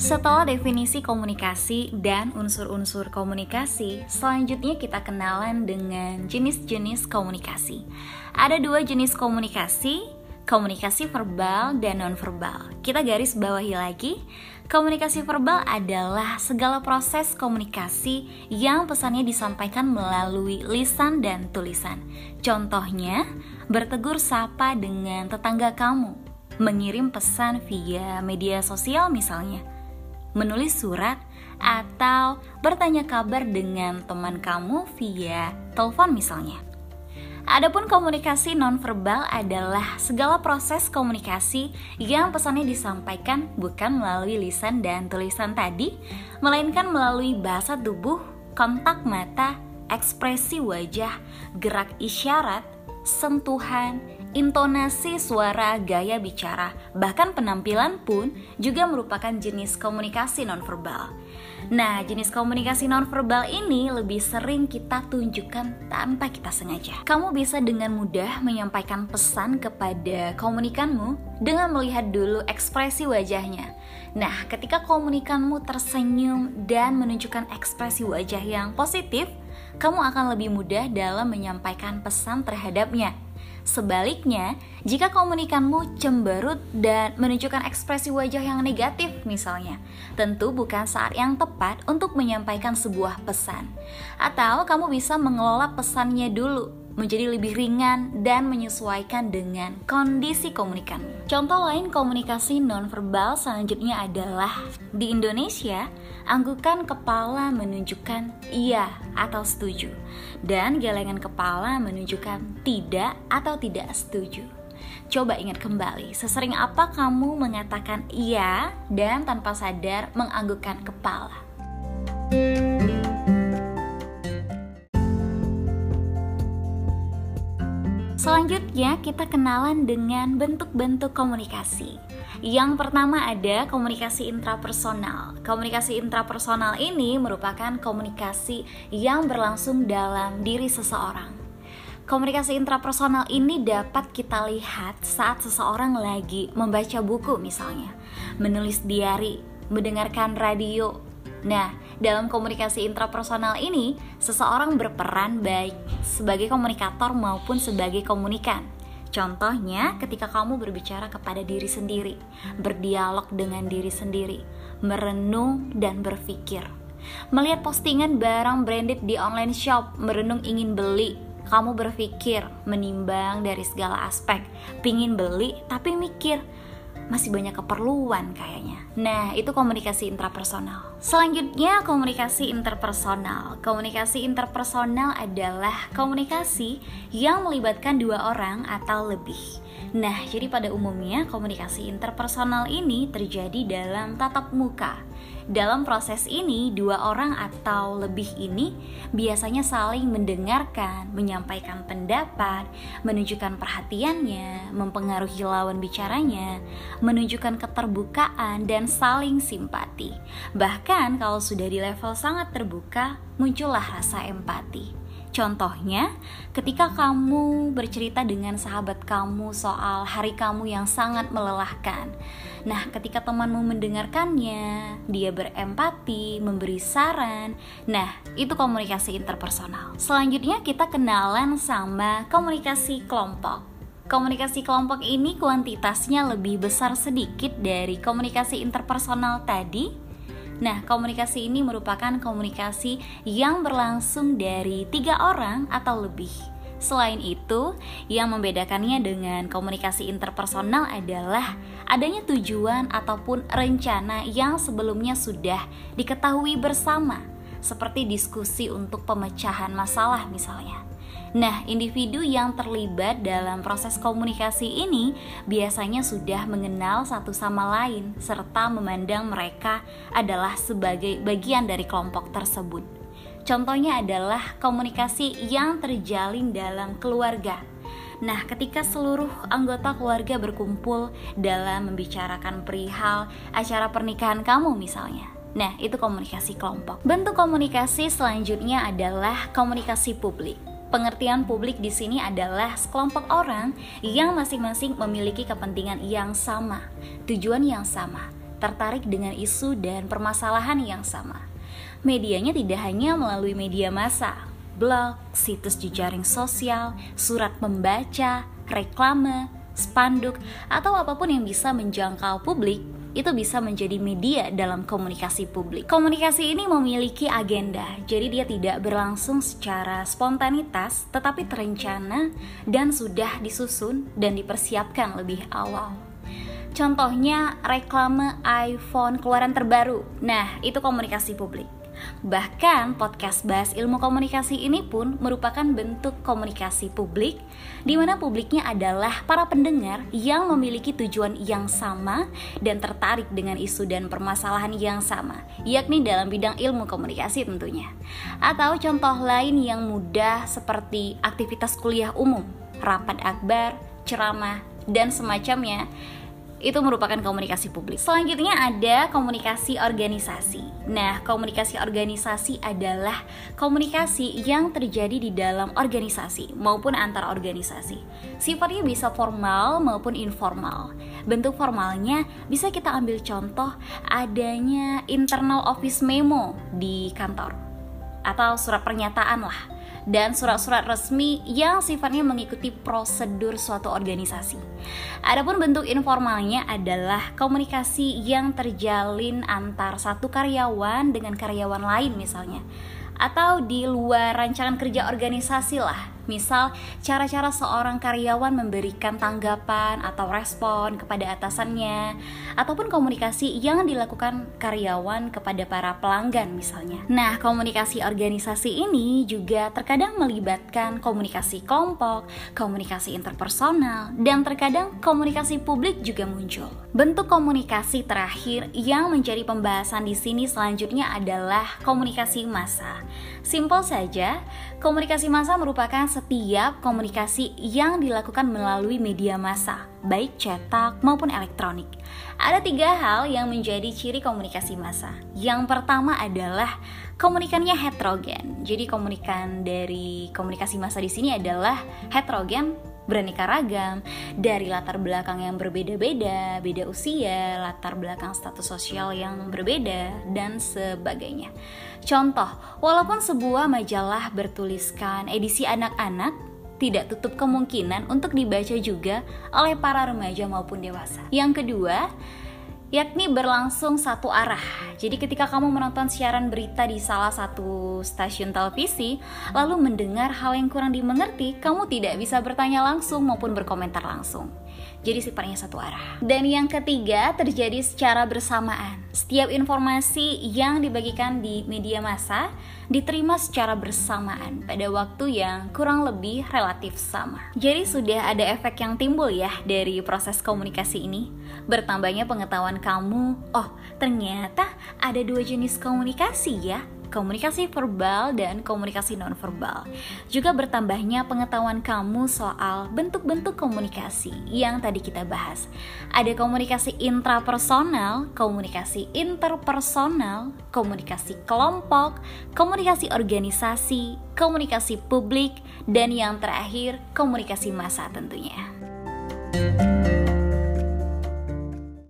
Setelah definisi komunikasi dan unsur-unsur komunikasi, selanjutnya kita kenalan dengan jenis-jenis komunikasi. Ada dua jenis komunikasi, komunikasi verbal dan nonverbal. Kita garis bawahi lagi, komunikasi verbal adalah segala proses komunikasi yang pesannya disampaikan melalui lisan dan tulisan. Contohnya, bertegur sapa dengan tetangga kamu, mengirim pesan via media sosial misalnya menulis surat, atau bertanya kabar dengan teman kamu via telepon misalnya. Adapun komunikasi nonverbal adalah segala proses komunikasi yang pesannya disampaikan bukan melalui lisan dan tulisan tadi, melainkan melalui bahasa tubuh, kontak mata, ekspresi wajah, gerak isyarat, sentuhan, intonasi suara, gaya bicara, bahkan penampilan pun juga merupakan jenis komunikasi nonverbal. Nah, jenis komunikasi nonverbal ini lebih sering kita tunjukkan tanpa kita sengaja. Kamu bisa dengan mudah menyampaikan pesan kepada komunikanmu dengan melihat dulu ekspresi wajahnya. Nah, ketika komunikanmu tersenyum dan menunjukkan ekspresi wajah yang positif, kamu akan lebih mudah dalam menyampaikan pesan terhadapnya. Sebaliknya, jika komunikanmu cemberut dan menunjukkan ekspresi wajah yang negatif misalnya, tentu bukan saat yang tepat untuk menyampaikan sebuah pesan. Atau kamu bisa mengelola pesannya dulu menjadi lebih ringan dan menyesuaikan dengan kondisi komunikanmu. Contoh lain komunikasi nonverbal selanjutnya adalah di Indonesia, anggukan kepala menunjukkan iya atau setuju dan gelengan kepala menunjukkan tidak atau tidak setuju. Coba ingat kembali, sesering apa kamu mengatakan iya dan tanpa sadar menganggukkan kepala. Selanjutnya kita kenalan dengan bentuk-bentuk komunikasi. Yang pertama ada komunikasi intrapersonal. Komunikasi intrapersonal ini merupakan komunikasi yang berlangsung dalam diri seseorang. Komunikasi intrapersonal ini dapat kita lihat saat seseorang lagi membaca buku misalnya, menulis diary, mendengarkan radio, Nah, dalam komunikasi intrapersonal ini, seseorang berperan baik sebagai komunikator maupun sebagai komunikan. Contohnya, ketika kamu berbicara kepada diri sendiri, berdialog dengan diri sendiri, merenung dan berpikir. Melihat postingan barang branded di online shop, merenung ingin beli, kamu berpikir, menimbang dari segala aspek, pingin beli tapi mikir, masih banyak keperluan kayaknya. Nah, itu komunikasi intrapersonal. Selanjutnya, komunikasi interpersonal. Komunikasi interpersonal adalah komunikasi yang melibatkan dua orang atau lebih. Nah, jadi pada umumnya komunikasi interpersonal ini terjadi dalam tatap muka dalam proses ini, dua orang atau lebih ini biasanya saling mendengarkan, menyampaikan pendapat, menunjukkan perhatiannya, mempengaruhi lawan bicaranya, menunjukkan keterbukaan, dan saling simpati. Bahkan, kalau sudah di level sangat terbuka, muncullah rasa empati. Contohnya, ketika kamu bercerita dengan sahabat kamu soal hari kamu yang sangat melelahkan. Nah, ketika temanmu mendengarkannya, dia berempati, memberi saran. Nah, itu komunikasi interpersonal. Selanjutnya kita kenalan sama komunikasi kelompok. Komunikasi kelompok ini kuantitasnya lebih besar sedikit dari komunikasi interpersonal tadi, Nah, komunikasi ini merupakan komunikasi yang berlangsung dari tiga orang atau lebih. Selain itu, yang membedakannya dengan komunikasi interpersonal adalah adanya tujuan ataupun rencana yang sebelumnya sudah diketahui bersama, seperti diskusi untuk pemecahan masalah misalnya. Nah, individu yang terlibat dalam proses komunikasi ini biasanya sudah mengenal satu sama lain serta memandang mereka adalah sebagai bagian dari kelompok tersebut. Contohnya adalah komunikasi yang terjalin dalam keluarga. Nah, ketika seluruh anggota keluarga berkumpul dalam membicarakan perihal acara pernikahan kamu misalnya. Nah, itu komunikasi kelompok. Bentuk komunikasi selanjutnya adalah komunikasi publik. Pengertian publik di sini adalah sekelompok orang yang masing-masing memiliki kepentingan yang sama, tujuan yang sama, tertarik dengan isu dan permasalahan yang sama. Medianya tidak hanya melalui media massa, blog, situs jejaring sosial, surat membaca, reklame, spanduk, atau apa pun yang bisa menjangkau publik itu bisa menjadi media dalam komunikasi publik. Komunikasi ini memiliki agenda, jadi dia tidak berlangsung secara spontanitas, tetapi terencana dan sudah disusun dan dipersiapkan lebih awal. Contohnya reklame iPhone keluaran terbaru. Nah, itu komunikasi publik. Bahkan podcast bahas ilmu komunikasi ini pun merupakan bentuk komunikasi publik di mana publiknya adalah para pendengar yang memiliki tujuan yang sama dan tertarik dengan isu dan permasalahan yang sama, yakni dalam bidang ilmu komunikasi tentunya. Atau contoh lain yang mudah seperti aktivitas kuliah umum, rapat akbar, ceramah, dan semacamnya itu merupakan komunikasi publik. Selanjutnya ada komunikasi organisasi. Nah, komunikasi organisasi adalah komunikasi yang terjadi di dalam organisasi maupun antar organisasi. Sifatnya bisa formal maupun informal. Bentuk formalnya bisa kita ambil contoh adanya internal office memo di kantor atau surat pernyataan lah dan surat-surat resmi yang sifatnya mengikuti prosedur suatu organisasi. Adapun bentuk informalnya adalah komunikasi yang terjalin antar satu karyawan dengan karyawan lain misalnya atau di luar rancangan kerja organisasi lah Misal, cara-cara seorang karyawan memberikan tanggapan atau respon kepada atasannya, ataupun komunikasi yang dilakukan karyawan kepada para pelanggan misalnya. Nah, komunikasi organisasi ini juga terkadang melibatkan komunikasi kelompok, komunikasi interpersonal, dan terkadang komunikasi publik juga muncul. Bentuk komunikasi terakhir yang menjadi pembahasan di sini selanjutnya adalah komunikasi massa. Simpel saja, komunikasi massa merupakan setiap komunikasi yang dilakukan melalui media massa, baik cetak maupun elektronik. Ada tiga hal yang menjadi ciri komunikasi massa. Yang pertama adalah komunikannya heterogen. Jadi komunikan dari komunikasi massa di sini adalah heterogen beraneka ragam dari latar belakang yang berbeda-beda, beda usia, latar belakang status sosial yang berbeda, dan sebagainya. Contoh, walaupun sebuah majalah bertuliskan edisi anak-anak, tidak tutup kemungkinan untuk dibaca juga oleh para remaja maupun dewasa. Yang kedua, yakni berlangsung satu arah. Jadi ketika kamu menonton siaran berita di salah satu stasiun televisi, lalu mendengar hal yang kurang dimengerti, kamu tidak bisa bertanya langsung maupun berkomentar langsung. Jadi sifatnya satu arah. Dan yang ketiga terjadi secara bersamaan. Setiap informasi yang dibagikan di media massa diterima secara bersamaan pada waktu yang kurang lebih relatif sama. Jadi sudah ada efek yang timbul ya dari proses komunikasi ini. Bertambahnya pengetahuan kamu, oh ternyata ada dua jenis komunikasi ya komunikasi verbal dan komunikasi nonverbal. Juga bertambahnya pengetahuan kamu soal bentuk-bentuk komunikasi yang tadi kita bahas. Ada komunikasi intrapersonal, komunikasi interpersonal, komunikasi kelompok, komunikasi organisasi, komunikasi publik, dan yang terakhir komunikasi massa tentunya. thank you